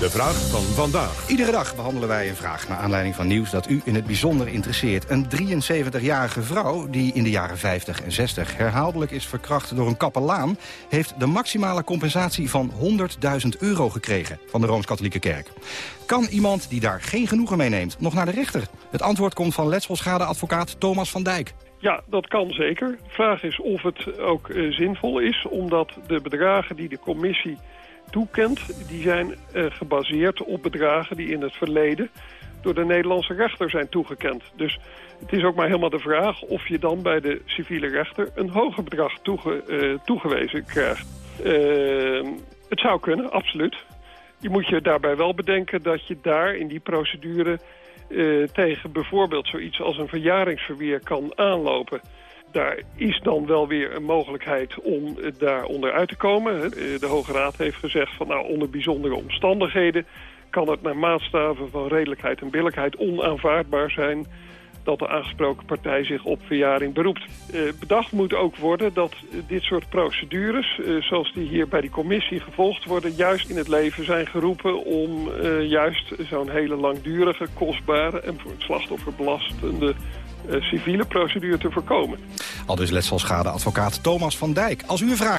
De vraag van vandaag. Iedere dag behandelen wij een vraag naar aanleiding van nieuws dat u in het bijzonder interesseert. Een 73-jarige vrouw die in de jaren 50 en 60 herhaaldelijk is verkracht door een kapelaan... heeft de maximale compensatie van 100.000 euro gekregen van de Rooms-Katholieke Kerk. Kan iemand die daar geen genoegen mee neemt nog naar de rechter? Het antwoord komt van letselschadeadvocaat Thomas van Dijk. Ja, dat kan zeker. De vraag is of het ook uh, zinvol is, omdat de bedragen die de commissie toekent... die zijn uh, gebaseerd op bedragen die in het verleden door de Nederlandse rechter zijn toegekend. Dus het is ook maar helemaal de vraag of je dan bij de civiele rechter een hoger bedrag uh, toegewezen krijgt. het zou kunnen, absoluut. Je moet je daarbij wel bedenken dat je daar in die procedure tegen bijvoorbeeld zoiets als een verjaringsverweer kan aanlopen. Daar is dan wel weer een mogelijkheid om daar onderuit te komen. De Hoge Raad heeft gezegd van nou onder bijzondere omstandigheden kan het naar maatstaven van redelijkheid en billijkheid onaanvaardbaar zijn dat de aangesproken partij zich op verjaring beroept. Uh, bedacht moet ook worden dat dit soort procedures, uh, zoals die hier bij die commissie gevolgd worden, juist in het leven zijn geroepen om uh, juist zo'n hele langdurige, kostbare en voor het slachtoffer belastende civiele procedure te voorkomen. Al dus letselschadeadvocaat Thomas van Dijk. Als u een vraag